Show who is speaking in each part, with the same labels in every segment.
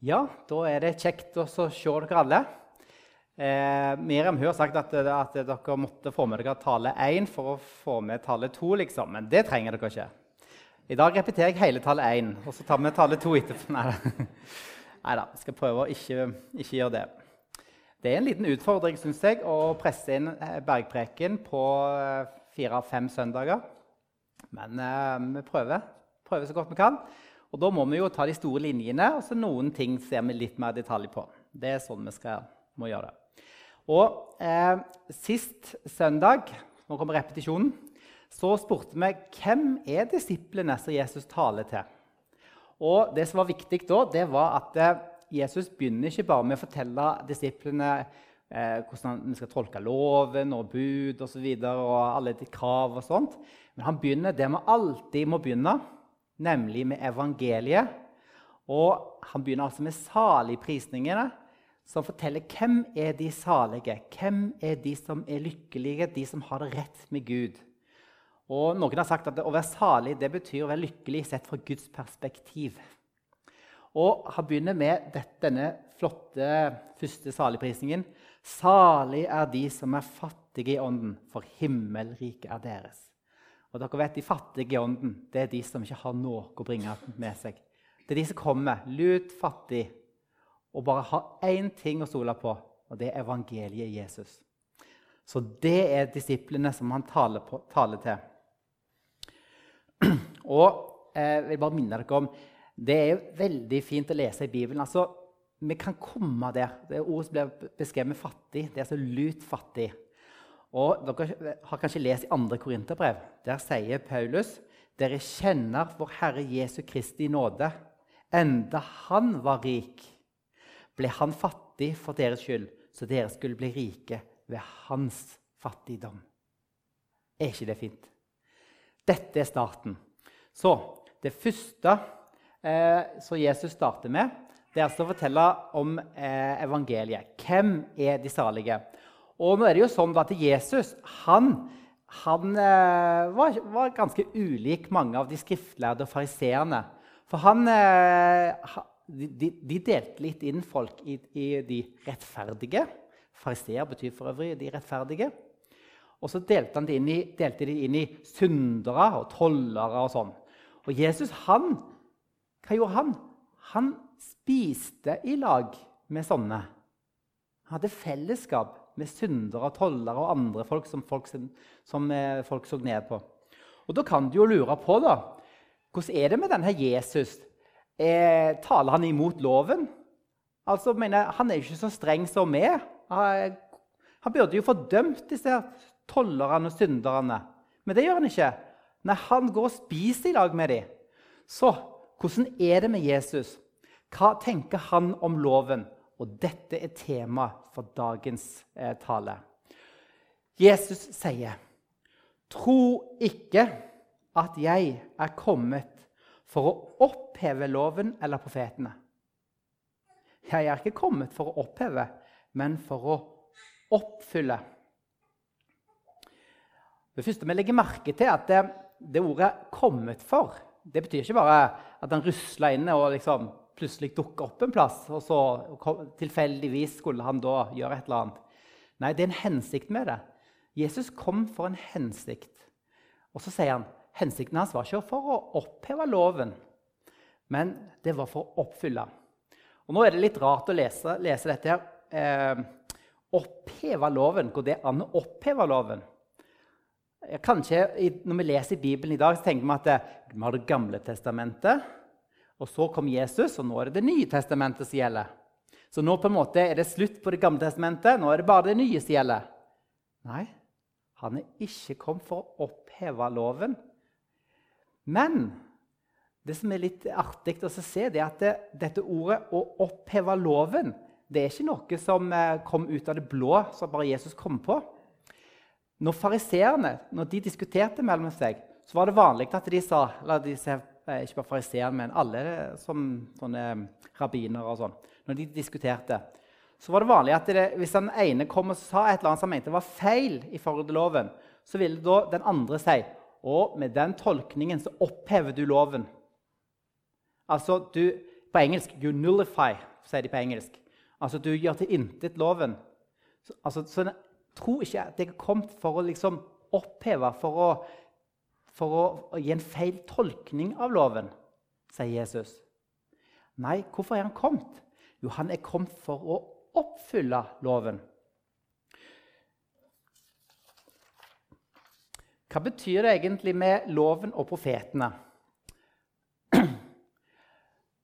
Speaker 1: Ja, da er det kjekt å se dere alle. Eh, Miriam har sagt at, at, dere måtte få med dere tale 1 for å få med tale 2, liksom. men det trenger dere ikke. I dag repeterer jeg hele tale 1, og så tar vi tale 2 etterpå. Nei da, skal prøve å ikke, ikke, gjøre det. Det er en liten utfordring synes jeg, å presse inn eh, bergpreken på eh, fire av fem søndager. Men eh, vi prøver. prøver så godt vi kan. Og Da må vi jo ta de store linjene, og så noen ting ser vi litt mer detalj på. Det er sånn vi skal, må gjøre det. Og eh, Sist søndag nå kommer repetisjonen, så spurte vi hvem er disiplene som Jesus taler til. Og Det som var viktig da, det var at eh, Jesus begynner ikke bare med å fortelle disiplene eh, hvordan vi skal tolke loven og bud og, så videre, og alle krav og sånt. Men han begynner der vi alltid må begynne nemlig med evangeliet. Og han begynner altså med saligprisningene, som forteller hvem er de salige. Hvem er de som er lykkelige, de som har det rett med Gud. Og Noen har sagt at å være salig det betyr å være lykkelig sett fra Guds perspektiv. Og Han begynner med denne flotte første saligprisningen. Salig er de som er fattige i ånden, for himmelriket er deres. Og dere vet, De fattige i ånden det er de som ikke har noe å bringe med seg. Det er de som kommer lut fattig og bare har én ting å stole på, og det er evangeliet Jesus. Så det er disiplene som han taler, på, taler til. Og eh, jeg vil bare minne dere om Det er veldig fint å lese i Bibelen. Altså, Vi kan komme der. Det ordet som blir beskrevet med fattig, det er altså lut fattig. Og Dere har kanskje lest i andre Korinterbrev. Der sier Paulus dere kjenner vår Herre Jesu Kristi nåde. Enda han var rik, ble han fattig for deres skyld, så dere skulle bli rike ved hans fattigdom. Er ikke det fint? Dette er starten. Så det første eh, som Jesus starter med, det er altså å fortelle om eh, evangeliet. Hvem er de salige? Og nå er det jo sånn at Jesus han, han eh, var, var, ganske ulik mange av de skriftlærde og fariseerne. For han, eh, de, de, delte litt inn folk i, i de rettferdige. Fariseer betyr for øvrig de rettferdige. Og så delte, de inn i, delte de inn i syndere og tollere og sånn. Og Jesus, han, hva gjorde han? Han spiste i lag med sånne. Han hadde fellesskap med syndere, tollere og andre folk som folk, som eh, folk, så ned på. Og Da kan du jo lure på da, hvordan er det med denne Jesus. Eh, taler han imot loven? Altså, mener, Han er jo ikke så streng som vi. Han, han burde jo fordømt disse tollerne og synderne. Men det gjør han ikke. Nei, Han går og spiser i lag med dem. Så hvordan er det med Jesus? Hva tenker han om loven? Og dette er tema for dagens eh, tale. Jesus sier, 'Tro ikke at jeg er kommet for å oppheve loven eller profetene.' 'Jeg er ikke kommet for å oppheve, men for å oppfylle.' Det første vi legger merke til, at det, det ordet 'kommet for' det betyr ikke bare at han rusla inn og liksom plutselig dukke opp en plass, og så tilfeldigvis skulle han da gjøre et eller annet. Nei, det er en hensikt med det. Jesus kom for en hensikt. Og så sier han hensikten hans var ikke for å oppheve loven, men det var for å oppfylle. Og Nå er det litt rart å lese, lese dette her. Eh, oppheve loven. Går det an å oppheve loven? Kanskje Når vi leser Bibelen i dag, så tenker vi at eh, vi har Det gamle testamentet. Og så kom Jesus, og nå er det Det nye testamentet som gjelder. Så nå på en måte er det slutt på Det gamle testamentet. Nå er det bare det nye som gjelder. Nei, han er ikke kommet for å oppheve loven. Men det som er litt artig å se, det er at det, dette ordet 'å oppheve loven' det er ikke noe som eh, kom ut av det blå, som bare Jesus kom på. Når fariseerne diskuterte mellom seg, så var det vanlig at de sa eller de ikke bare fariseerne, men alle som sånne rabbinere og sånn, når de diskuterte, så var det vanlig at det, hvis den ene kom og sa et eller annet som mente var feil, i forhold til loven, så ville da den andre si og med den tolkningen så opphever du loven. Altså, du, På engelsk you nullify sier de på engelsk. Altså du gjør til intet loven. Så, altså, så tro ikke at jeg har kommet for å liksom oppheve, for å, for å, gi en feil tolkning av loven, sier Jesus. Nei, hvorfor er han kommet? Jo, han er kommet for å oppfylle loven. Hva betyr det egentlig med loven og profetene?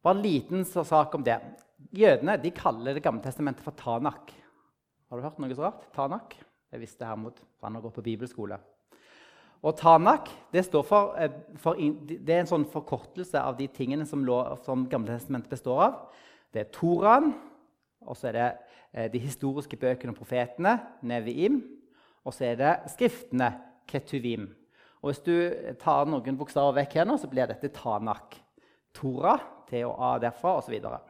Speaker 1: Bare en liten sak om det. Jødene de kaller Det gamle testamentet for Tanak. Har du hørt noe så rart? Tanak? Jeg visste det her mot han har gått på bibelskole. Og Tanak det, for, eh, for, det, er en sånn forkortelse av de tingene som, lå, som Gamletestamentet består av. Det er Toraen, og så er det eh, de historiske bøkene og profetene, Neviim. Og så er det skriftene, Ketuvim. Og Hvis du tar noen bokstaver vekk her nå, så blir dette Tanak. Tora, T og A derfra, osv. Så, videre.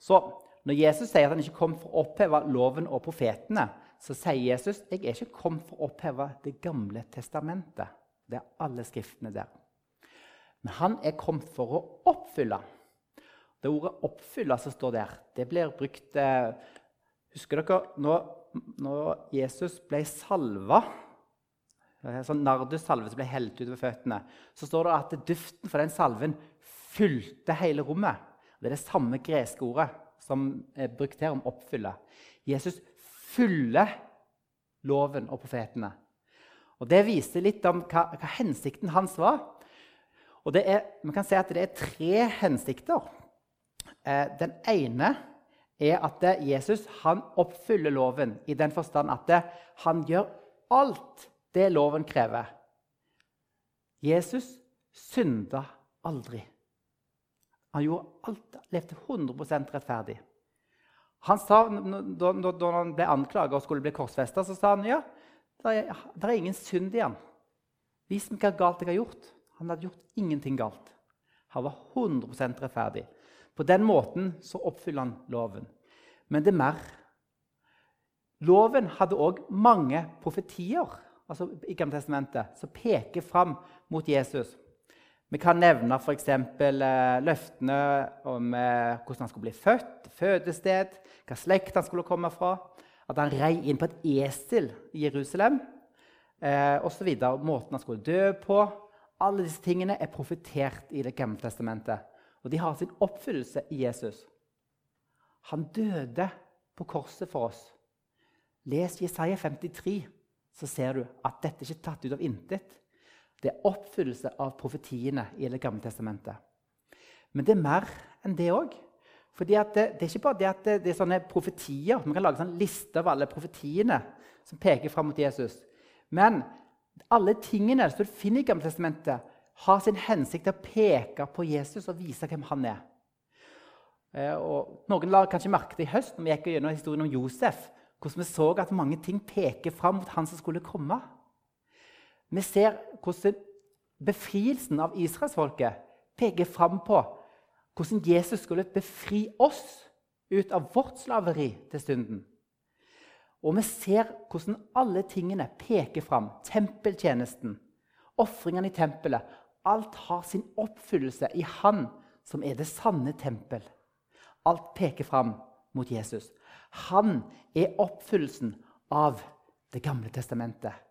Speaker 1: så når Jesus sier at han ikke kom for å oppheve loven og profetene, så sier Jesus jeg er ikke kommet for å oppheve Det gamle testamentet. Det er alle skriftene der. Men han er kommet for å oppfylle. Det ordet 'oppfylle' som står der, det blir brukt eh, Husker dere når, når Jesus ble salva sånn nardussalve som ble helt utover føttene, så står det at duften for den salven fylte hele rommet. Det er det samme greske ordet som er brukt her om oppfylle. Jesus fyller loven og profetene. Og Det viser litt om hva, hva hensikten hans var. Og det er, Man kan si at det er tre hensikter. Eh, den ene er at Jesus han oppfyller loven i den forstand at det, han gjør alt det loven krever. Jesus synda aldri. Han gjorde alt, levde 100% rettferdig. Han sa, da, da han ble anklaget og skulle bli korsfesta, så sa han ja, det er, det er ingen synd i han. Vis meg hva galt jeg har gjort. Han hadde gjort ingenting galt. Han var 100% rettferdig. På den måten så oppfyller han loven. Men det er mer. Loven hadde òg mange profetier altså i Gamle Testamentet, som peker fram mot Jesus. Vi kan nevne f.eks. Eh, løftene om eh, hvordan han skulle bli født, fødested, hva slekt han skulle komme fra, at han rei inn på et esel i Jerusalem eh, osv. Måten han skulle dø på. Alle disse tingene er profetert i Det gamle testamentet. Og de har sin oppfyllelse i Jesus. Han døde på korset for oss. Les Jesaja 53 så ser du at dette ikke er tatt ut av intet. Det er oppfyllelse av profetiene i Det gamle testamentet. Men det er mer enn det òg. Det, det, er ikke bare det at det, det, er sånne profetier. Man kan lage en liste av alle profetiene som peker fram mot Jesus. Men alle tingene som du finner i Gamle testamentet, har sin hensikt til å peke på Jesus og vise hvem han er. Eh, og noen la kanskje merke til i høst når vi gikk gjennom historien om Josef hvordan vi så at mange ting peker fram mot han som skulle komme. Vi ser hvordan befrielsen av israelsfolket peker fram på hvordan Jesus skulle befri oss ut av vårt slaveri til stunden. Og vi ser hvordan alle tingene peker fram. Tempeltjenesten, ofringene i tempelet. Alt har sin oppfyllelse i Han som er det sanne tempel. Alt peker fram mot Jesus. Han er oppfyllelsen av Det gamle testamentet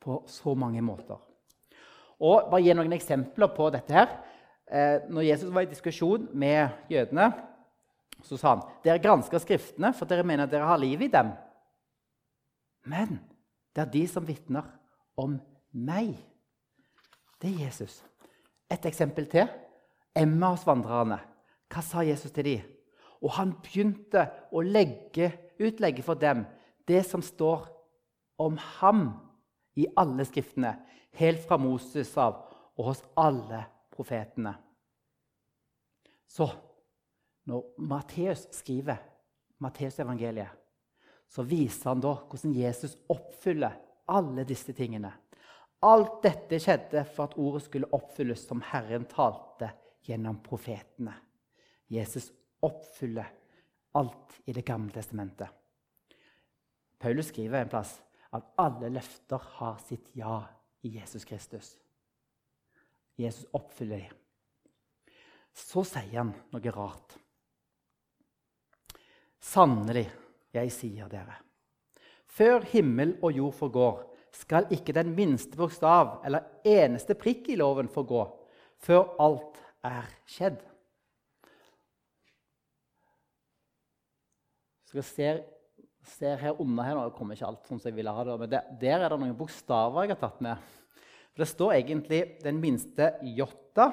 Speaker 1: på så mange måter. Og bare gi noen eksempler på dette. her. Eh, når Jesus var i diskusjon med jødene, så sa han dere gransker Skriftene, for dere mener dere har liv i dem. Men det er de som vitner om meg. Det er Jesus. Et eksempel til. Emma Emmaus-vandrerne. Hva sa Jesus til dem? Og han begynte å legge, utlegge for dem det som står om ham i alle skriftene, helt fra Moses av og hos alle profetene. Så når Matteus skriver Matteusevangeliet, så viser han da hvordan Jesus oppfyller alle disse tingene. Alt dette skjedde for at ordet skulle oppfylles som Herren talte gjennom profetene. Jesus oppfyller alt i Det gamle testamentet. Paulus skriver en plass at alle løfter har sitt ja i Jesus Kristus. Jesus oppfyller dem. Så sier han noe rart. Sannelig, jeg sier dere. Før himmel og jord forgår, skal ikke den minste bokstav eller eneste prikk i loven forgå, før alt er skjedd. Så dere ser, ser her under her nå, det kommer ikke alt sånn som jeg ville ha det, men det, der er det noen bokstaver jeg har tatt med. For Det står egentlig den minste jotta.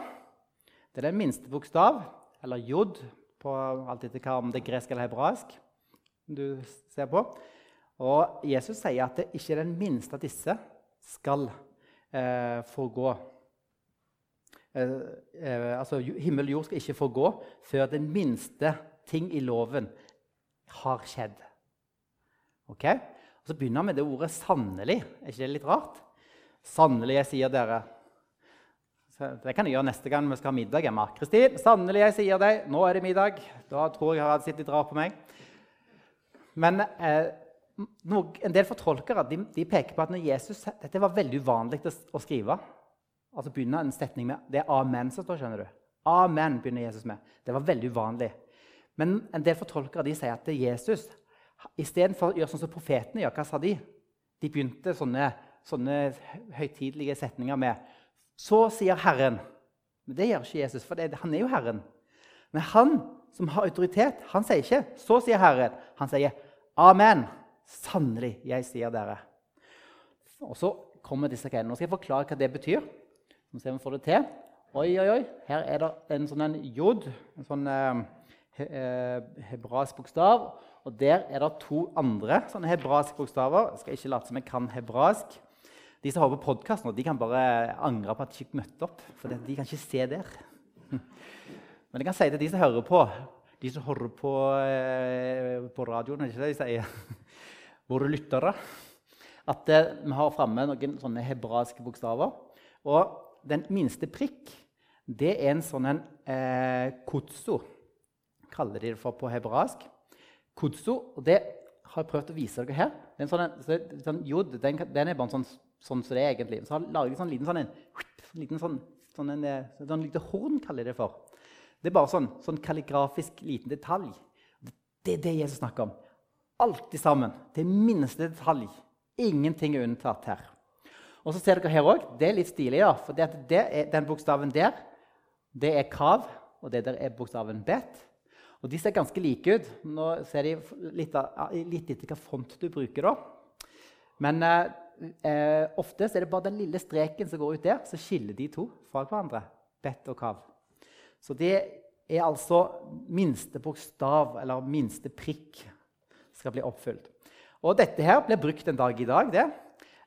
Speaker 1: Det er den minste bokstav, eller jod, på alt etter hva om det er gresk eller hebraisk du ser på. Og Jesus sier at det ikke er den minste av disse skal eh, forgå. Eh, eh, altså, himmel og jord skal ikke forgå før den minste ting i loven har skjedd. Ok? Og Så begynner han med det ordet 'sannelig'. Er ikke det litt rart? Sannelig, jeg sier dere. Det kan jeg gjøre neste gang vi skal ha middag hjemme. Kristin, sannelig, jeg sier deg, nå er det middag. Da tror jeg jeg har sittet litt rart på meg. Men eh, noe, en del fortolkere de, de, peker på at når Jesus, dette var veldig uvanlig å, å skrive. Altså begynne en setning med Det er 'amen' som står. skjønner du. Amen begynner Jesus med. Det var veldig uvanlig. Men en del fortolkere de sier at Jesus istedenfor å gjøre sånn som profetene gjør, hva sa de? De begynte sånne, sånne høytidelige setninger med 'Så sier Herren'. Men det gjør ikke Jesus, for det, han er jo Herren. Men han som har autoritet, han sier ikke 'Så sier Herren'. Han sier 'Amen'. Sannelig, jeg sier dere. Og så kommer disse greiene. Nå skal jeg forklare hva det betyr. Nå ser vi om vi får det til. Oi, oi, oi. Her er det en sånn jod, en sånn eh, eh, hebraisk bokstav. Og der er det to andre sånne hebraiske bokstaver. Jeg skal ikke late som jeg kan hebraisk. De som hører på podkast nå, de kan bare angre på at de ikke møtte opp. For de kan ikke se der. Men jeg kan si til de som hører på, de som hører på, eh, på radioen, er ikke det de sier? Våre lyttere. At eh, vi har framme noen sånne hebraiske bokstaver. Og den minste prikk, det er en sånn en eh, kutsu, kaller de det for på hebraisk. Kutso, og det har jeg prøvd å vise dere her. Den sånn, så, sånn, jod, den, den, er bare sånn, sånn som det er egentlig. Så har jeg laget sånn liten sånn, en, liten sånn, sånn, en, sånn, sånn lite horn, kaller jeg det for. Det er bare sånn, sånn kalligrafisk liten detalj. Det er det Jesus snakker om. Alt sammen. Til minste detalj. Ingenting er unntatt her. Og så ser dere her også, Det er litt stilig, ja, for det, det er, den bokstaven der det er kav, og det der er bokstaven bet. Og De ser ganske like ut. Nå ser de litt, litt etter hvilken font du bruker. da. Men eh, eh, ofte er det bare den lille streken som går ut der, som skiller de to fra hverandre. Bet og kav. Så det er altså minste bokstav, eller minste prikk, skal bli oppfylt. Og dette her blir brukt en dag i dag. det.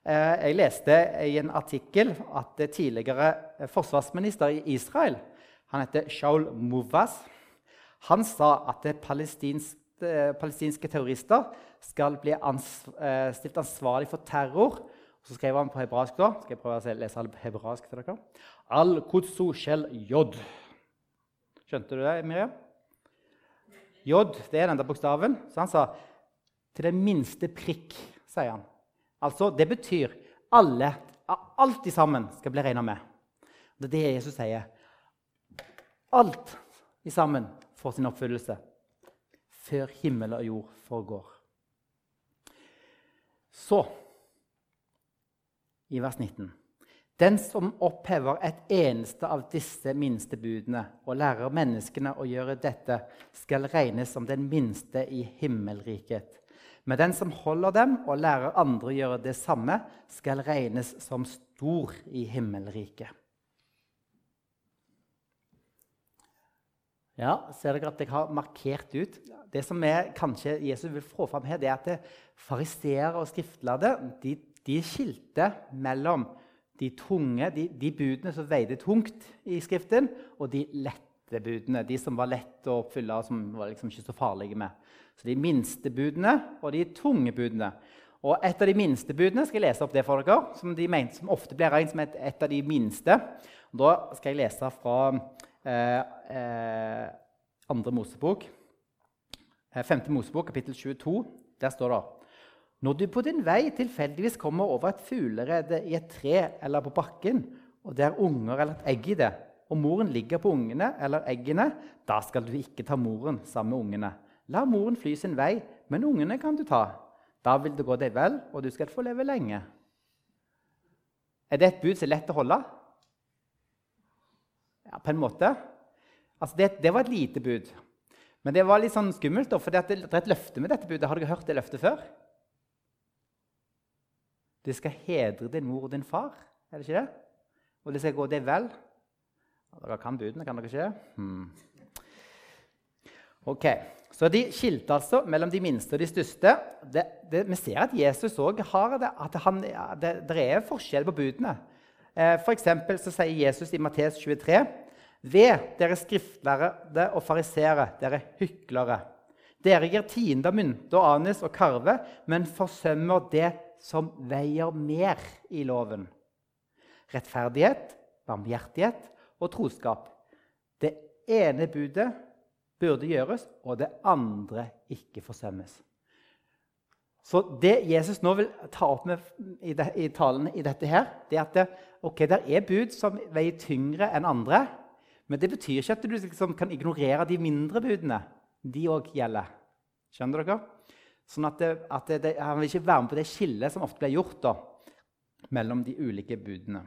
Speaker 1: Eh, jeg leste i en artikkel at tidligere forsvarsminister i Israel, han heter Shaul Movaz, han sa at palestinske, palestinske terrorister skal bli ans eh, stilt ansvarlig for terror. Så skrev han på hebraisk da, skal jeg prøve å lese hebraisk til dere. Al-Kutsu shel jod. Skjønte du det, Miriam? Jod det er den der bokstaven. Så han sa til den minste prikk, sier han. Altså, Det betyr alle, alt i sammen skal bli regna med. Det er det Jesus sier. Alt i sammen får sin oppfyllelse før himmel og jord forgår. Så, i vers 19 den som opphever et eneste av disse minste budene og lærer menneskene å gjøre dette, skal regnes som den minste i himmelriket. Men den som holder dem og lærer andre å gjøre det samme, skal regnes som stor i himmelriket. Ja, Ser dere at jeg har markert ut? Det som er, kanskje Jesus vil få fram her, det er at fariseere og skriftlærde de, de skilte mellom de tunge, de, de, budene som veide tungt i Skriften, og de lette budene. De som var lette å oppfylle, og som var liksom ikke så farlige med. Så de minste budene og de tunge budene. Og Et av de minste budene skal jeg lese opp det for dere, som, de mente, som ofte blir regnet som et, et, av de minste. Og da skal jeg lese fra andre Mosebok, femte Mosebok, kapittel 22. Der står det når du på din vei tilfeldigvis kommer over et fuglerede i et tre eller på bakken, og det er unger eller et egg i det, og moren ligger på ungene eller eggene, da skal du ikke ta moren sammen med ungene. La moren fly sin vei, men ungene kan du ta. Da vil det gå deg vel, og du skal få leve lenge. Er det et bud som er lett å holde? Ja, på en måte. Altså, det, det, var et lite bud. Men det var litt sånn skummelt, for det, er et løfte med dette budet. Har dere hørt det løftet før? Du skal hedre din mor og din far, er det ikke det? Og det skal gå deg vel. Dere kan budene, kan dere ikke? Hmm. Ok, Så de skilte altså mellom de minste og de største. Det, det, vi ser at Jesus òg har det, at han, det, det, er forskjell på budene. Eh, for så sier Jesus i Mattes 23.: Ved dere skriftlærde og farisere, dere hyklere. Dere gir tiende av mynte og anis og karve, men forsømmer det som veier mer i loven. Rettferdighet, barmhjertighet og troskap. Det ene budet burde gjøres, og det andre ikke forsømmes. Så det Jesus nå vil ta opp med i, de, i talen i dette, her, det er at det, okay, det er bud som veier tyngre enn andre. Men det betyr ikke at du liksom kan ignorere de mindre budene. De òg gjelder. Skjønner dere? Sånn at, det, at det, Han vil ikke være med på det skillet som ofte blir gjort da, mellom de ulike budene.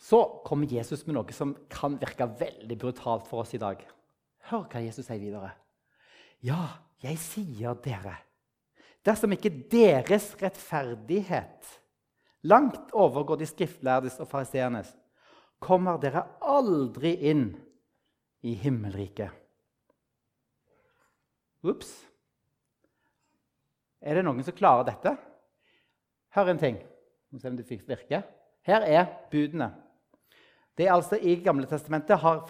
Speaker 1: Så kommer Jesus med noe som kan virke veldig brutalt for oss i dag. Hør hva Jesus sier videre. Ja, jeg sier dere. Dersom ikke deres rettferdighet langt overgår de skriftlærdes og fariseernes, kommer dere aldri inn i himmelriket. Ops. Er det noen som klarer dette? Hør en ting. Må se om det virker. Her er budene. Det er altså I Gamle testamentet har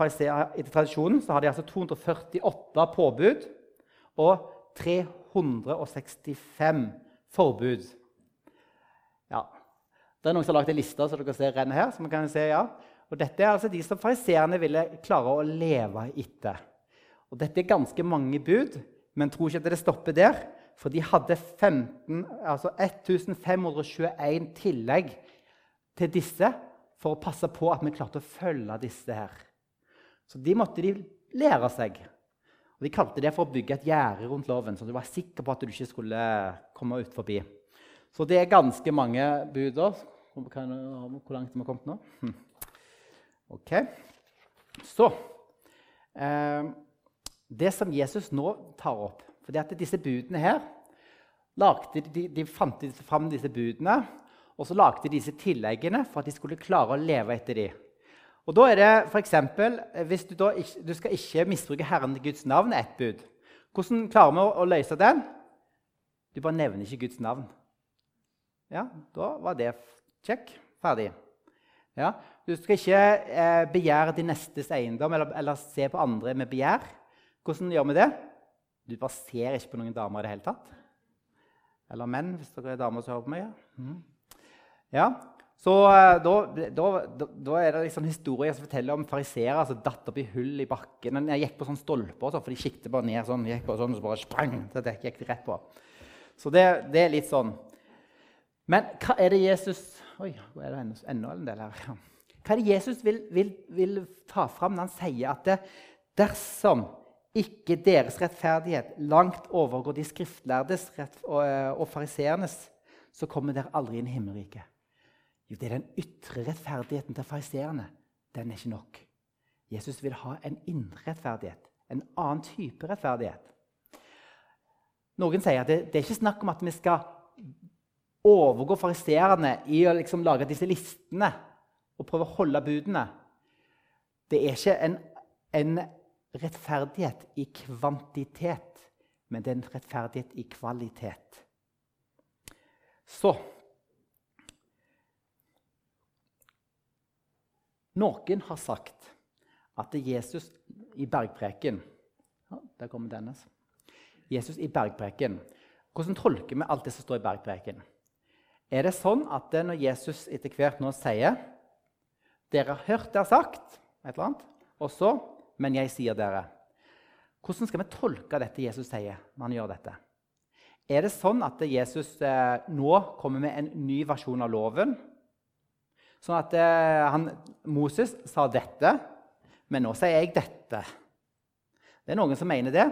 Speaker 1: i tradisjonen så har de altså 248 påbud og 365 forbud. Ja. Det er noen som har lagd en liste så dere ser renner her. som kan se, ja. Og Dette er altså de som fariseerne ville klare å leve etter. Og Dette er ganske mange bud, men tror ikke at det stopper der. For de hadde 15, altså 1521 tillegg til disse for å passe på at vi klarte å følge disse her. Så de måtte de lære seg. De kalte det for å bygge et gjerde rundt loven, så du var sikker på at du ikke skulle komme ut forbi. Så det er ganske mange buder. Hvor langt har vi kommet nå? Hm. Ok. Så eh, Det som Jesus nå tar opp For det at disse budene her lagde, de, de fant fram disse budene og så lagde de disse tilleggene for at de skulle klare å leve etter dem. Og da er det eksempel, eh, Hvis du, da ikke, du skal ikke misbruke Herren Guds navn, ett bud. Hvordan klarer vi å løse den? Du bare nevner ikke Guds navn. Ja, Da var det check. Ferdig. Ja, Du skal ikke eh, begjære din nestes eiendom eller, eller, se på andre med begjær. Hvordan gjør vi det? Du bare ser ikke på noen damer i det hele tatt. Eller menn, hvis dere er damer som hører på meg. Ja. Mm. Ja, så eh, da, da, da, er det liksom historier som forteller om fariseere som datt opp i hull i bakken. Jeg gikk på sånn stolper, så, for de siktet bare ned sånn. gikk på sånn, så bare sprang. Så det gikk de rett på. Så det, det, er litt sånn. Men hva er det Jesus Oi, hvor er det enda en del her? Hva er det Jesus vil, vil, vil ta fram når han sier at det, dersom ikke deres rettferdighet langt overgår de skriftlærdes og, eh, og fariseernes, så kommer dere aldri inn i himmelriket? Jo, det er den ytre rettferdigheten til fariseerne. Den er ikke nok. Jesus vil ha en indre rettferdighet, en annen type rettferdighet. Noen sier at det, det er ikke snakk om at vi skal overgå fariseerne i å liksom lage disse listene og prøve å holde budene. Det er ikke en, en rettferdighet i kvantitet, men det er en rettferdighet i kvalitet. Så Noen har sagt at Jesus i bergpreken Der kommer Dennis. Jesus i bergpreken. Hvordan tolker vi alt det som står i bergpreken? Er det sånn at det når Jesus etter hvert nå sier Dere har hørt det har sagt et eller annet, og så Men jeg sier dere. Hvordan skal vi tolke dette Jesus sier når han gjør dette? Er det sånn at Jesus eh, nå kommer med en ny versjon av loven? Sånn at eh, han, Moses sa dette, men nå sier jeg dette. Det er noen som mener det.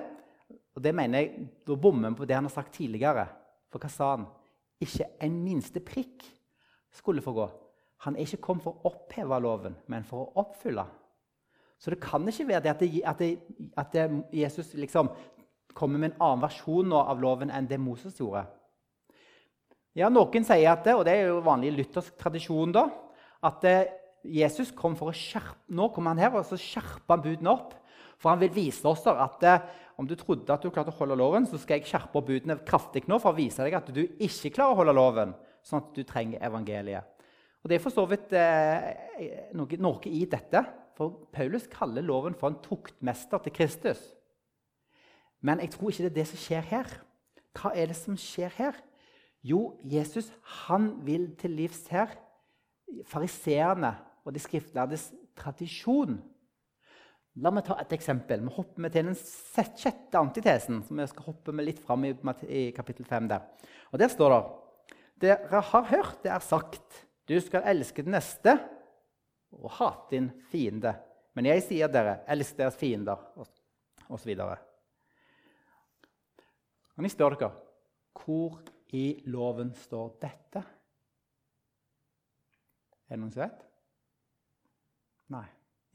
Speaker 1: Og det mener jeg, Da bommer vi på det han har sagt tidligere. For hva sa han? Ikke en minste prikk skulle få gå. Han er ikke kommet for å oppheve loven, men for å oppfylle. Så det kan ikke være det at, det, at, det, at det, Jesus liksom kommer med en annen versjon av loven enn det Moses gjorde. Ja, Noen sier at det, og det er jo vanlig luthersk tradisjon, da, at Jesus kom for å skjerpe Nå kommer han her og så skjerper han budene opp. For han vil vise oss at om du trodde at du klarte å holde loven, så skal jeg skjerpe budene kraftig nå for å vise deg at du ikke klarer å holde loven, sånn at du trenger evangeliet. Og Det er for så vidt eh, noe, noe, i dette. For Paulus kaller loven for en tuktmester til Kristus. Men jeg tror ikke det er det som skjer her. Hva er det som skjer her? Jo, Jesus han vil til livs her fariseerne og de skriftlærdes tradisjon. La meg ta et eksempel. Vi hopper med til den sjette antitesen. som vi skal hoppe med litt fram i, i kapittel 5 der. Og Der står det Dere har hørt det er sagt, du skal elske den neste og hate din fiende. Men jeg sier dere, elsk deres fiender, osv. Men jeg spør dere hvor i loven står dette? Er det noen som vet? Nei,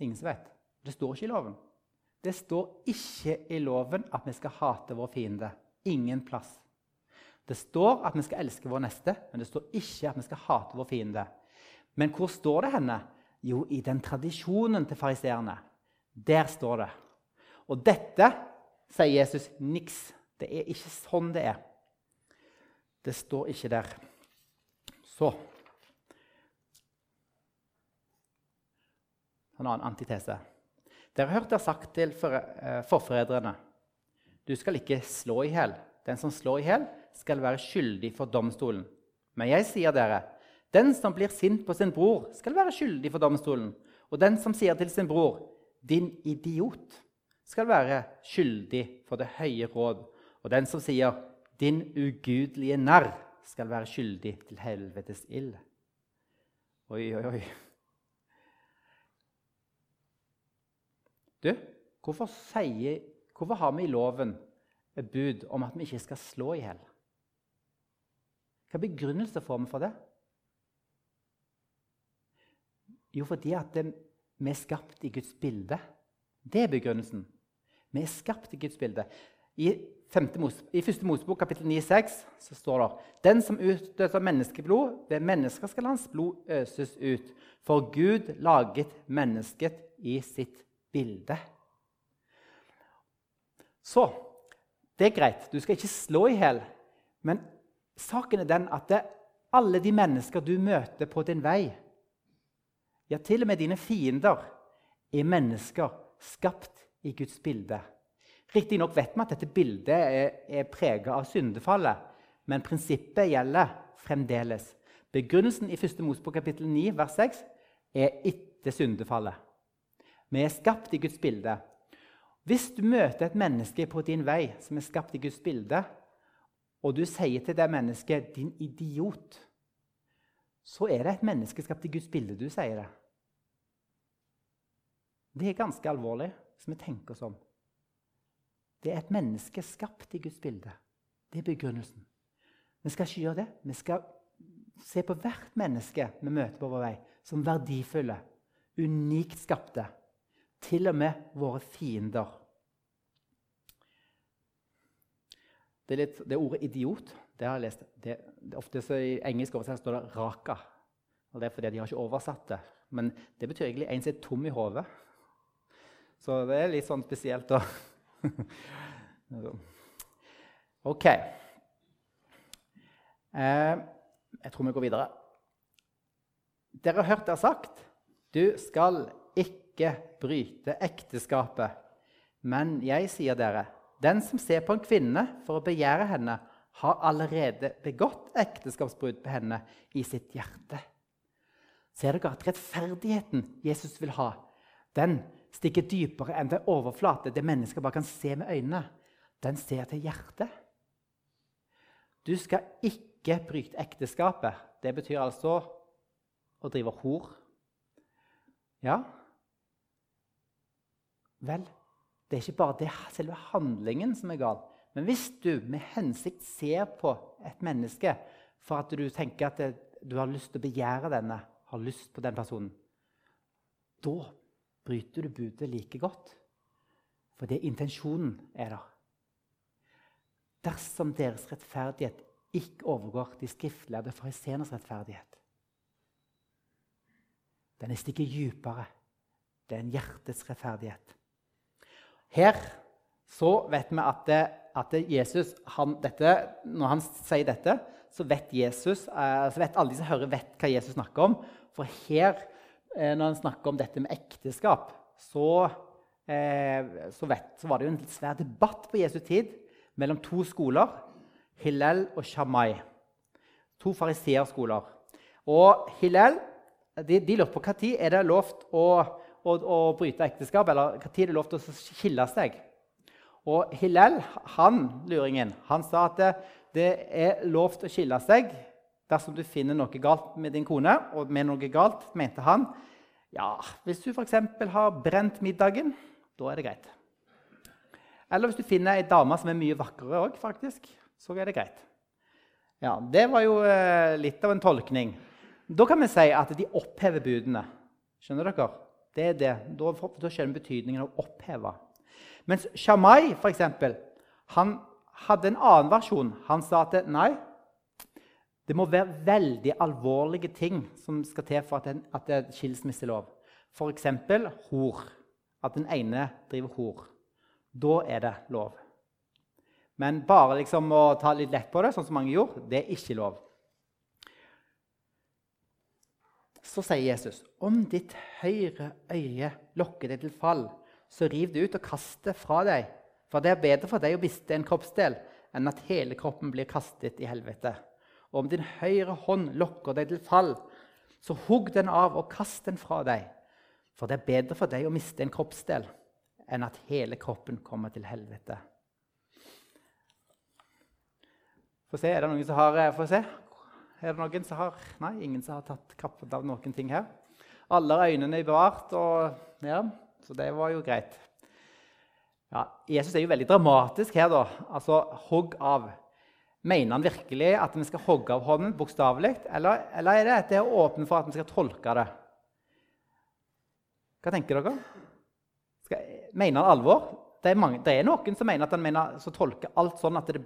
Speaker 1: ingen som vet. Det står ikke i loven. Det står ikke i loven at vi skal hate vår fiende. Ingen plass. Det står at vi skal elske vår neste, men det står ikke at vi skal hate vår fiende. Men hvor står det henne? Jo, i den tradisjonen til fariseerne. Der står det. Og dette sier Jesus niks. Det er ikke sånn det er. Det står ikke der. Så En annen antitese. Dere har hørt det sagt til eh, forfedrene du skal ikke slå i hjel. Den som slår i hjel, skal være skyldig for domstolen. Men jeg sier dere, den som blir sint på sin bror, skal være skyldig for domstolen. Og den som sier til sin bror, 'din idiot', skal være skyldig for det høye råd. Og den som sier 'din ugudelige narr', skal være skyldig til helvetes ild. Oi, oi, oi. Du, hvorfor, sier, hvorfor har vi i loven et bud om at vi ikke skal slå i hjel? Hva begrunnelse får vi for det? Jo, fordi at det, vi er skapt i Guds bilde. Det er begrunnelsen. Vi er skapt i Guds bilde. I, Mos, i 1. Mosebok kapittel 9,6 så står det Den som utøser menneskeblod, ved mennesker skal hans blod øses ut. For Gud laget mennesket i sitt bilde. Så det er greit, du skal ikke slå i hjel. Men saken er den at det, alle de mennesker du møter på din vei, ja, til og med dine fiender, er mennesker skapt i Guds bilde. Riktignok vet vi at dette bildet er, er preget av syndefallet, men prinsippet gjelder fremdeles. Begrunnelsen i 1. Mosebok kapittel 9 vers 6 er etter syndefallet. Vi er skapt i Guds bilde. Hvis du møter et menneske på din vei som er skapt i Guds bilde, og du sier til det mennesket 'din idiot', så er det et menneske skapt i Guds bilde du sier det. Det er ganske alvorlig, hvis vi tenker om. Det er et menneske skapt i Guds bilde. Det er begrunnelsen. Vi skal ikke gjøre det. Vi skal se på hvert menneske vi møter på vår vei, som verdifulle, unikt skapte til og med våre fiender. Det, litt, det ordet 'idiot' det har jeg lest. Det, det ofte I engelsk oversett står det 'raka'. Og Det er fordi de har ikke oversatt det. Men det betyr egentlig en som er tom i hodet. Så det er litt sånn spesielt, da. OK. Eh, jeg tror vi går videre. Dere har hørt det sagt du skal ikke bryte ekteskapet. Men jeg sier dere, den som ser på en kvinne for å begjære henne, har allerede begått ekteskapsbrudd på henne i sitt hjerte. Ser dere at rettferdigheten Jesus vil ha, den stikker dypere enn det overflate, det mennesker bare kan se med øynene. Den ser til hjertet. Du skal ikke bryte ekteskapet. Det betyr altså å drive hor. Ja, Vel, det er ikke bare det selve handlingen som er gal, Men hvis du med hensikt ser på et menneske for at du tenker at det, du har lyst til å begjære denne, har lyst på den personen, da bryter du budet like godt. Fordi intensjonen er der. Dersom deres rettferdighet ikke overgår de skriftlærde fariseernes rettferdighet. Den er stikker dypere. Det er en hjertets rettferdighet. Her så vet vi at, det, at Jesus, han, dette, Når han sier dette, så vet, Jesus, eh, så vet alle de som hører, vet hva Jesus snakker om. For her, eh, når han snakker om dette med ekteskap, så, eh, så, vet, så var det jo en svær debatt på Jesu tid mellom to skoler. Hillel og Shamai. To fariseerskoler. Og Hillel de, de lurte på når er det lovt å, å, å bryte ekteskap, eller når er lov til å skille seg. Og Hillel, han, luringen, han sa at det, det er lov til å skille seg dersom du finner noe galt med din kone. Og med noe galt mente han ja, hvis du f.eks. har brent middagen, da er det greit. Eller hvis du finner ei dame som er mye vakrere òg, faktisk, så er det greit. Ja, Det var jo eh, litt av en tolkning. Da kan vi si at de opphever budene. Skjønner dere? Det er det. Da, da skjønner betydningen av å oppheve. Mens Shamai eksempel, han hadde en annen versjon. Han sa at nei, det må være veldig alvorlige ting som skal til for at, at det er skilsmisselov. F.eks. hor. At den ene driver hor. Da er det lov. Men bare liksom å ta litt lett på det, sånn som mange gjorde, det er ikke lov. Så sier Jesus, om ditt høyre øye lokker deg til fall, så riv det ut og kast det fra deg. For det er bedre for deg å miste en kroppsdel enn at hele kroppen blir kastet i helvete. Og om din høyre hånd lokker deg til fall, så hugg den av og kast den fra deg. For det er bedre for deg å miste en kroppsdel enn at hele kroppen kommer til helvete. Få se, er det noen som har eh, Få se. Er det noen som har Nei, ingen som har tatt kappet av noen ting her. Alle øynene er bevart. og ja, så det var jo greit. Ja, Jesus er jo veldig dramatisk her. da. Altså, hogg av. Mener han virkelig at vi skal hogge av hånden, bokstavelig, eller, eller, er det at det er åpent for at vi skal tolke det? Hva tenker dere? Skal, mener han alvor? Det er, mange, det er, noen som mener at han mener, så tolker alt sånn at det,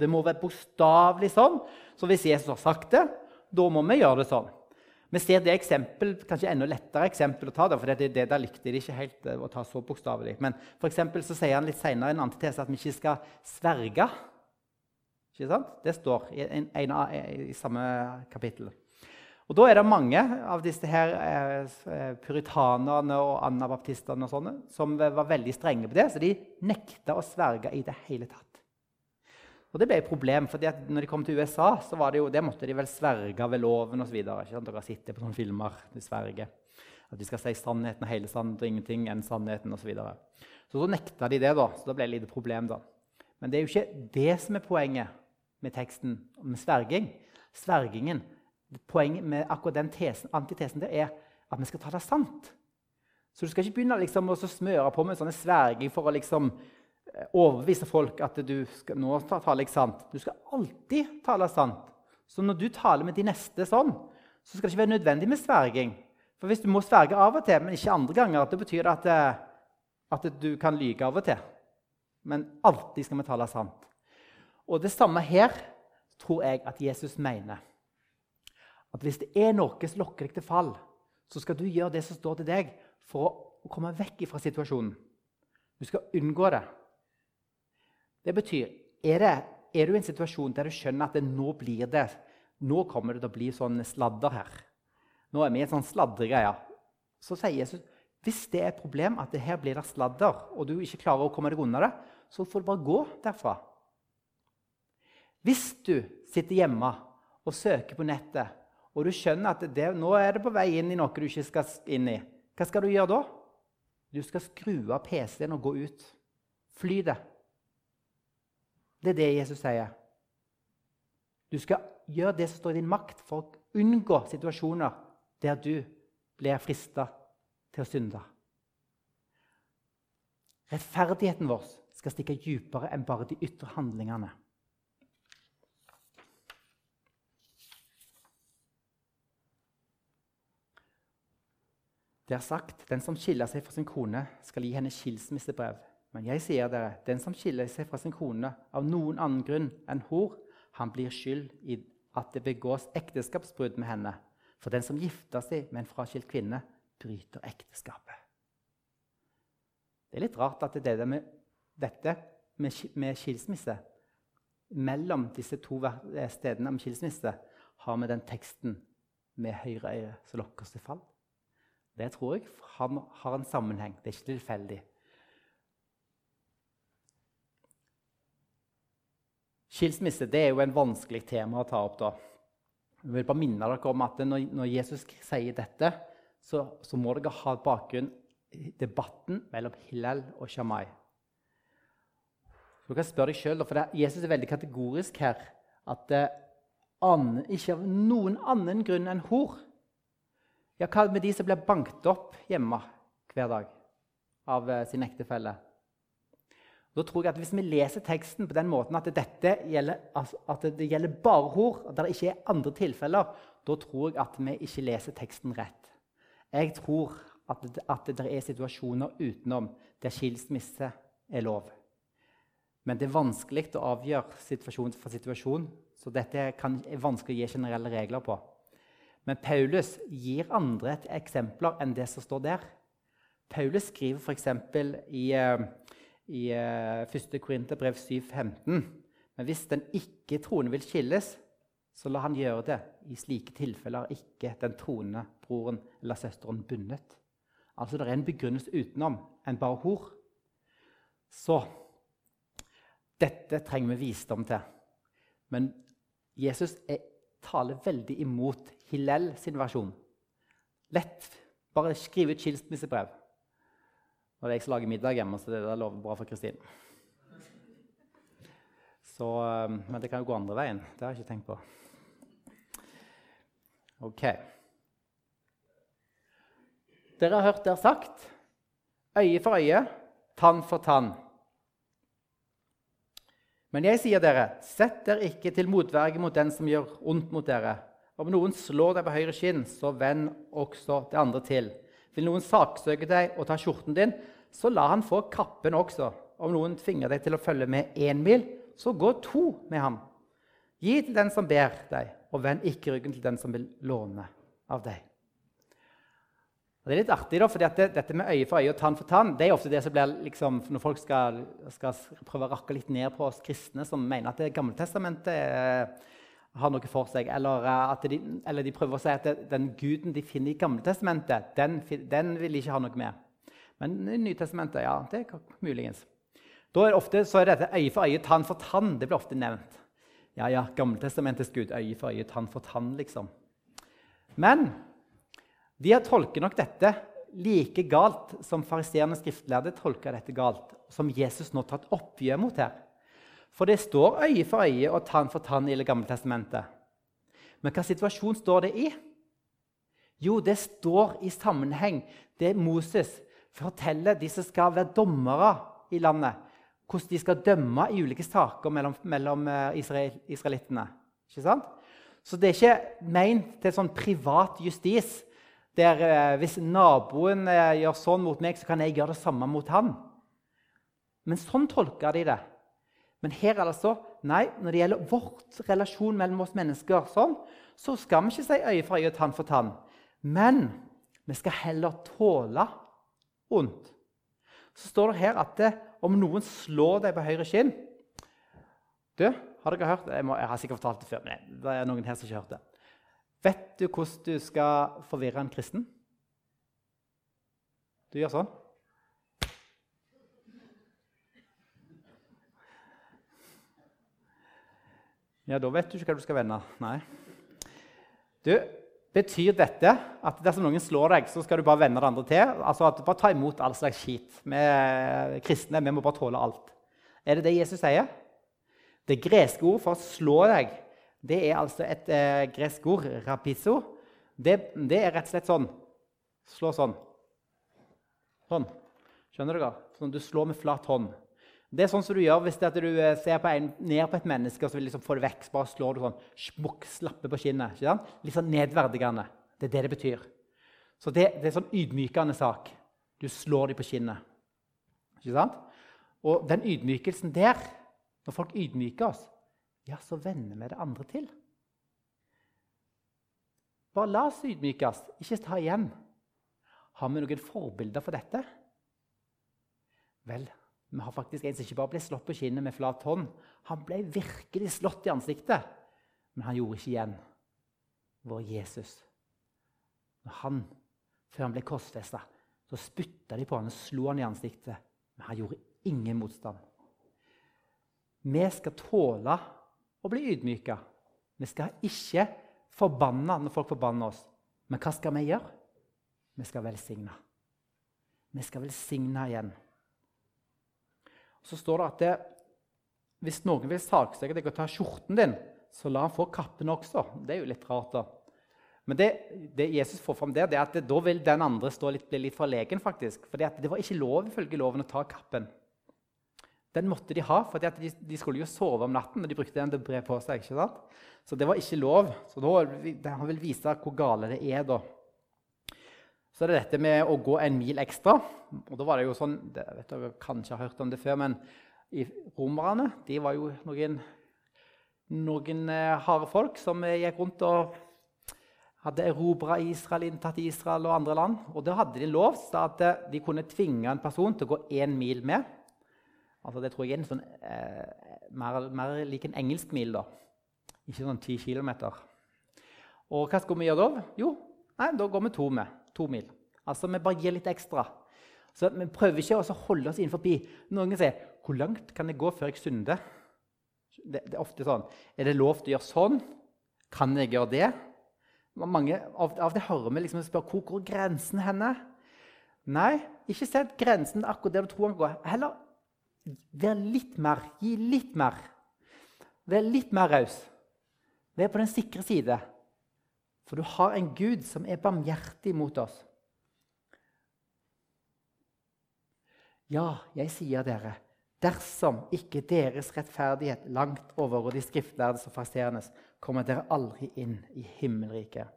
Speaker 1: det må være bokstavelig sånn. Så hvis Jesus har sagt det, da må vi gjøre det sånn. Vi ser det eksempel, kanskje enda lettere eksempel å ta, det, for det, det, der likte de ikke helt eh, å ta så bokstavelig. Men for så sier han litt senere i en antitese at vi ikke skal sverge. Ikke sant? Det står i, en, en, i samme kapittel. Og Da er det mange av disse her eh, puritanerne og anabaptistene og sånne, som var veldig strenge på det, så de nekta å sverge i det hele tatt. Og Det ble et problem, for når de kom til USA, så det jo, det måtte de vel sverge ved loven osv. Dere det på sånne filmer. de sverger. At de skal si sannheten og hele sannheten og ingenting enn sannheten osv. Så, videre. så så nekta de det, da. Så da ble det et lite problem. da. Men det er jo ikke det som er poenget med teksten med sverging. Svergingen, Poenget med akkurat den tesen, antitesen det er at vi skal ta det sant. Så du skal ikke begynne liksom, å smøre på med sånne sverging for å liksom Eh, overbevise folk at du skal, nå taler jeg sant. Du skal alltid tale sant. Så når du taler med de neste sånn, så skal det ikke være nødvendig med sverging. For hvis du må sverge av og til, men ikke andre ganger, det betyr at, eh, at du kan lyge av og til. Men alltid skal vi tale sant. Og det samme her tror jeg at Jesus mener. At hvis det er noe som lokker deg til fall, så skal du gjøre det som står til deg, for å komme vekk fra situasjonen. Du skal unngå det. Det betyr er, det, er, du i en situasjon der du skjønner at det, nå blir det nå kommer det til å bli sånn sladder her. Nå er vi i en sånn sladregreie. Så sier Jesus hvis det er et problem at det her blir det sladder, og du ikke klarer å komme deg unna det, så får du bare gå derfra. Hvis du sitter hjemme og søker på nettet, og du skjønner at det, nå er det på vei inn i noe du ikke skal inn i, hva skal du gjøre da? Du skal skru av PC-en og gå ut. Fly det. Det er det Jesus sier. Du skal gjøre det som står i din makt for å unngå situasjoner der du blir frista til å synde. Rettferdigheten vår skal stikke dypere enn bare de ytre handlingene. Det er sagt den som skiller seg fra sin kone, skal gi henne skilsmissebrev. Men jeg sier dere, den som skiller seg fra sin kone av noen annen grunn enn hor, han blir skyld i at det begås ekteskapsbrudd med henne. For den som gifter seg med en fraskilt kvinne, bryter ekteskapet. Det er litt rart at det er med dette med skilsmisse mellom disse to stedene om skilsmisse har vi den teksten med høyre øye som lokker til fall. Det tror jeg har en sammenheng. Det er ikke tilfeldig. Skilsmisse det er jo en vanskelig tema å ta opp. da. Jeg vil bare minne dere om at Når, Jesus sier dette, så, så, må dere ha bakgrunn i debatten mellom Hillel og Shamai. Du kan spørre deg selv, for Jesus er veldig kategorisk her. At det eh, ikke av noen annen grunn enn hor ja, hva med de som blir banket opp hjemme hver dag av eh, sin ektefelle? Da tror jeg at Hvis vi leser teksten på den måten at, dette gjelder, altså, at det gjelder bare hor, at det ikke er andre tilfeller, da tror jeg at vi ikke leser teksten rett. Jeg tror at at det er situasjoner utenom der skilsmisse er lov. Men det er vanskelig å avgjøre situasjon for situasjon, så dette kan, er vanskelig å gi generelle regler på. Men Paulus gir andre eksempler enn det som står der. Paulus skriver f.eks. i, eh, i 1. Eh, Korinterbrev 7,15.: Men hvis den ikke-troende vil skilles, så la han gjøre det. I slike tilfeller ikke den troende broren eller søsteren bundet. Altså det er en begrunnelse utenom enn bare hor. Så dette trenger vi visdom til. Men Jesus er, taler veldig imot Hillel sin versjon. Lett. Bare skriv ut skilsmissebrev. Og det er jeg som lager middag hjemme, så det er lover bra for Kristin. Så, um, men det kan jo gå andre veien. Det har jeg ikke tenkt på. Ok. Dere har hørt der sagt øye for øye, tann for tann. Men jeg sier dere, sett dere ikke til motverge mot den som gjør ondt mot dere. Om noen slår deg på høyre skinn, så vend også det andre til. Vil noen saksøke deg og ta skjorten din, så la han få kappen også. Om noen tvinger deg til å følge med én mil, så gå to med ham. Gi til den som ber deg, og vend ikke ryggen til den som vil låne av deg. Og det er litt artig, da, fordi det, Dette med øye for øye og tann for tann det er ofte det som blir liksom, når folk skal, skal prøve å rakke litt ned på oss kristne som mener at Det gamle testamentet eh, har noe for seg. Eller, uh, de, eller, de, prøver å si at den guden de finner i Gamletestamentet, den, den vil de ikke ha noe med. Men i Nytestamentet, ja, det er muligens. Da er det ofte så er dette øye for øye, tann for tann. Det blir ofte nevnt. Ja, ja, Gammeltestamentets Gud, øye for øye, tann for tann, liksom. Men de har tolket nok dette like galt som fariseerne skriftlærde tolka dette galt, som Jesus nå tar et oppgjør mot her. For det står øye for øye og tann for tann i Det gamle testamentet. Men hva situasjon står det i? Jo, det står i sammenheng det Moses forteller de som skal være dommere i landet, hvordan de skal dømme i ulike saker mellom, mellom eh, israel, israelittene. Ikke sant? Så det er ikke ment til sånn privat justis, der eh, hvis naboen eh, gjør sånn mot meg, så kan jeg gjøre det samme mot han. Men sånn tolker de det. Men her er det altså nei, når det gjelder vårt relasjon mellom oss mennesker, sånn, så skal vi ikke si øye for øye og tann for tann. Men vi skal heller tåle ondt. Så står det her at det, om noen slår deg på høyre kinn Du, har dere hørt jeg, jeg, har sikkert fortalt det før, men det er noen her som ikke har hørt det. Vet du hvordan du skal forvirre en kristen? Du gjør sånn. Ja, da vet du ikke hva du skal vende. Nei. Du, Betyr dette at dersom noen slår deg, så skal du bare vende det andre til? Altså at du Bare ta imot all slags skit. Vi kristne vi må bare tåle alt. Er det det Jesus sier? Det greske ordet for å slå deg det er altså et eh, gresk ord, rapiso. Det, det, er rett og slett sånn. Slå sånn. Sånn. Skjønner dere? Sånn, du slår med flat hånd. Det er sånn som du gjør hvis du eh, ser på en, ned på et menneske og så vil liksom få det vekk. bare slår du sånn, smukk, slappe på kinnet. Litt sånn nedverdigende. Det er det det betyr. Så det, det er en sånn ydmykende sak. Du slår dem på kinnet. Ikke sant? Og den ydmykelsen der, når folk ydmyker oss, ja, så vender vi det andre til. Bare la oss ydmykes, ikke ta igjen. Har vi noen forbilder for dette? Vel, vi har faktisk en som ikke bare ble slått på kinnet med flat hånd. Han ble virkelig slått i ansiktet, men han gjorde ikke igjen. Vår Jesus. Når han, Før han ble korsfesta, så spytta de på han og slo han i ansiktet. Men han gjorde ingen motstand. Vi skal tåle å bli ydmyka. Vi skal ikke forbanne når folk forbanner oss. Men hva skal vi gjøre? Vi skal velsigne. Vi skal velsigne igjen. Så står det at det, hvis noen vil saksøke deg og ta skjorten din, så la han få kappen også. Det er jo litt rart, da. Men det, det Jesus får fram der, det er at det, da vil den andre litt, bli litt forlegen. faktisk. For det var ikke lov ifølge loven å ta kappen. Den måtte de ha, for de, de, skulle jo sove om natten. og de brukte den til bre på seg. ikke sant? Så det var ikke lov. Så da, Han vil vise hvor gale det er. da. Så det er det dette med å gå en mil ekstra. Og da var det jo sånn, det, vet jeg kanskje har hørt om det før, men romerne de var jo noen, noen eh, harde folk som gikk rundt og hadde erobra Israel, inntatt Israel og andre land. Og da hadde de lov til at eh, de kunne tvinge en person til å gå én mil med. Altså, det tror jeg er en sånn, eh, mer, mer lik en engelsk mil. da. Ikke sånn ti kilometer. Og hva skulle vi gjøre da? Jo, nei, da går vi to med to mil. Altså, Vi bare gir litt ekstra. Så Vi prøver ikke å holde oss innenfor. Noen sier 'Hvor langt kan jeg gå før jeg synder?' Det, det, er ofte sånn. Er det lov til å gjøre sånn? Kan jeg gjøre det? Mange, av, av det hører vi liksom spør hvor går grensen henne? Nei, ikke sett grensen akkurat der du tror den går. Heller vær litt mer. Gi litt mer. Vær litt mer raus. Vær på den sikre side. For du har en Gud som er barmhjertig mot oss. Ja, jeg sier dere, dersom ikke deres rettferdighet langt over de skriftlærdes og farseernes, kommer dere aldri inn i himmelriket.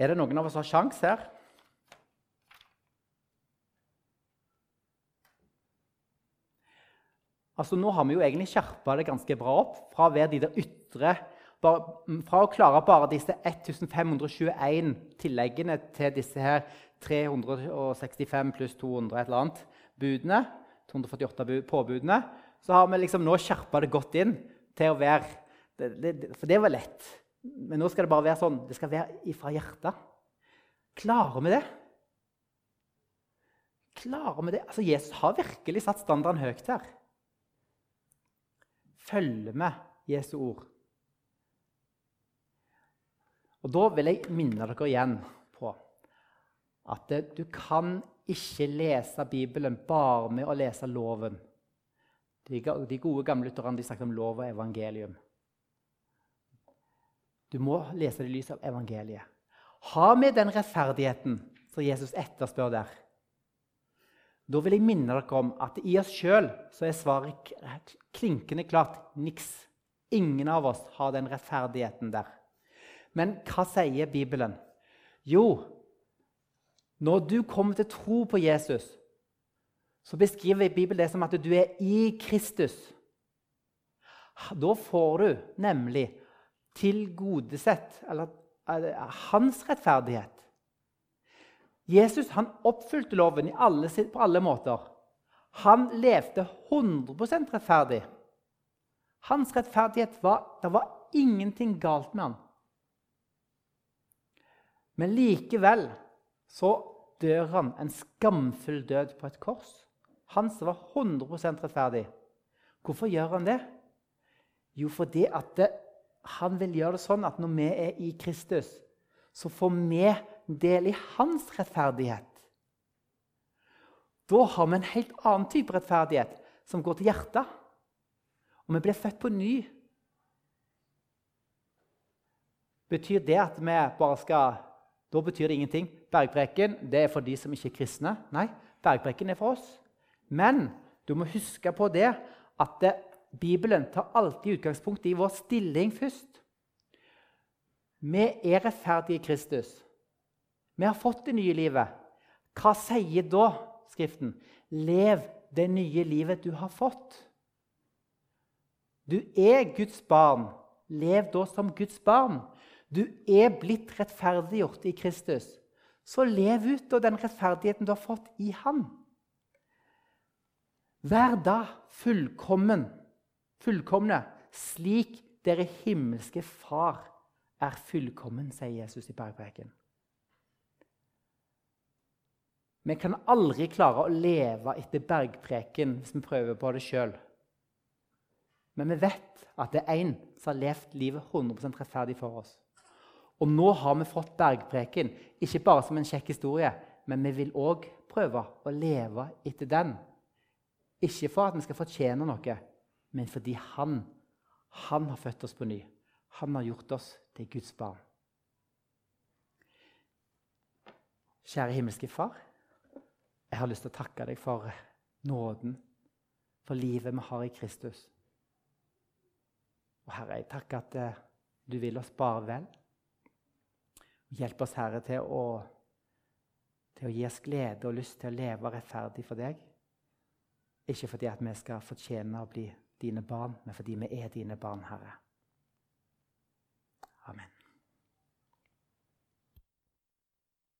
Speaker 1: Er det noen av oss som har sjanse her? Altså Nå har vi jo egentlig skjerpa det ganske bra opp fra å være de der ytre bare, Fra å klare bare disse 1521 tilleggene til disse her 365 pluss 200 et eller annet budene, 248 påbudene, så har vi liksom nå skjerpa det godt inn til å være det, det, For det var lett. Men nå skal det bare være sånn. Det skal være ifra hjertet. Klarer vi det? Klarer vi det? Altså, Jesus har virkelig satt standarden høyt her følge med Jesu ord. Og Da vil jeg minne dere igjen på at du kan ikke lese Bibelen bare med å lese loven. De, gode gamle lutherne snakket om lov og evangelium. Du må lese det i lys av evangeliet. Ha med den rettferdigheten som Jesus etterspør der. Da vil jeg minne dere om at i oss sjøl er svaret klinkende klart niks. Ingen av oss har den rettferdigheten der. Men hva sier Bibelen? Jo, når du kommer til tro på Jesus, så beskriver Bibelen det som at du er i Kristus. Da får du nemlig tilgodesett eller, hans rettferdighet. Jesus han oppfylte loven alle, på alle måter. Han levde 100% rettferdig. Hans rettferdighet var Det var ingenting galt med han. Men likevel så dør han en skamfull død på et kors. Han som var 100% rettferdig. Hvorfor gjør han det? Jo, fordi at det, han vil gjøre det sånn at når vi er i Kristus, så får vi del i hans rettferdighet. Da har vi en helt annen type rettferdighet, som går til hjertet. Og vi blir født på ny. Betyr det at vi bare skal Da betyr det ingenting. Bergpreken det er for de som ikke er kristne. Nei, bergpreken er for oss. Men du må huske på det at det, Bibelen tar alltid utgangspunkt i vår stilling først. Vi er rettferdige i Kristus. Vi har fått det nye livet. Hva sier da Skriften? Lev det nye livet du har fått. Du er Guds barn. Lev da som Guds barn. Du er blitt rettferdiggjort i Kristus. Så lev ut av den rettferdigheten du har fått i Han. Vær da fullkommen, fullkomne, slik dere himmelske Far er fullkommen, sier Jesus i bergpreken. Vi kan aldri klare å leve etter bergpreken hvis vi prøver på det sjøl. Men vi vet at det er én som har levd livet 100% rettferdig for oss. Og nå har vi fått bergpreken, ikke bare som en kjekk historie, men vi vil òg prøve å leve etter den. Ikke for at vi skal fortjene noe, men fordi han, han har født oss på ny. Han har gjort oss til Guds barn. Kjære himmelske Far. Jeg har lyst til å takke deg for nåden, for livet vi har i Kristus. Og Herre, jeg takker at eh, du vil oss bare vel. Hjelp oss, Herre, til å, til å gi oss glede og lyst til å leve rettferdig for deg. Ikke fordi at vi skal fortjene å bli dine barn, men fordi vi er dine barn, Herre. Amen.